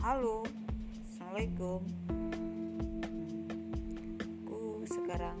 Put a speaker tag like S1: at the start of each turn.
S1: halo. Assalamualaikum. Aku sekarang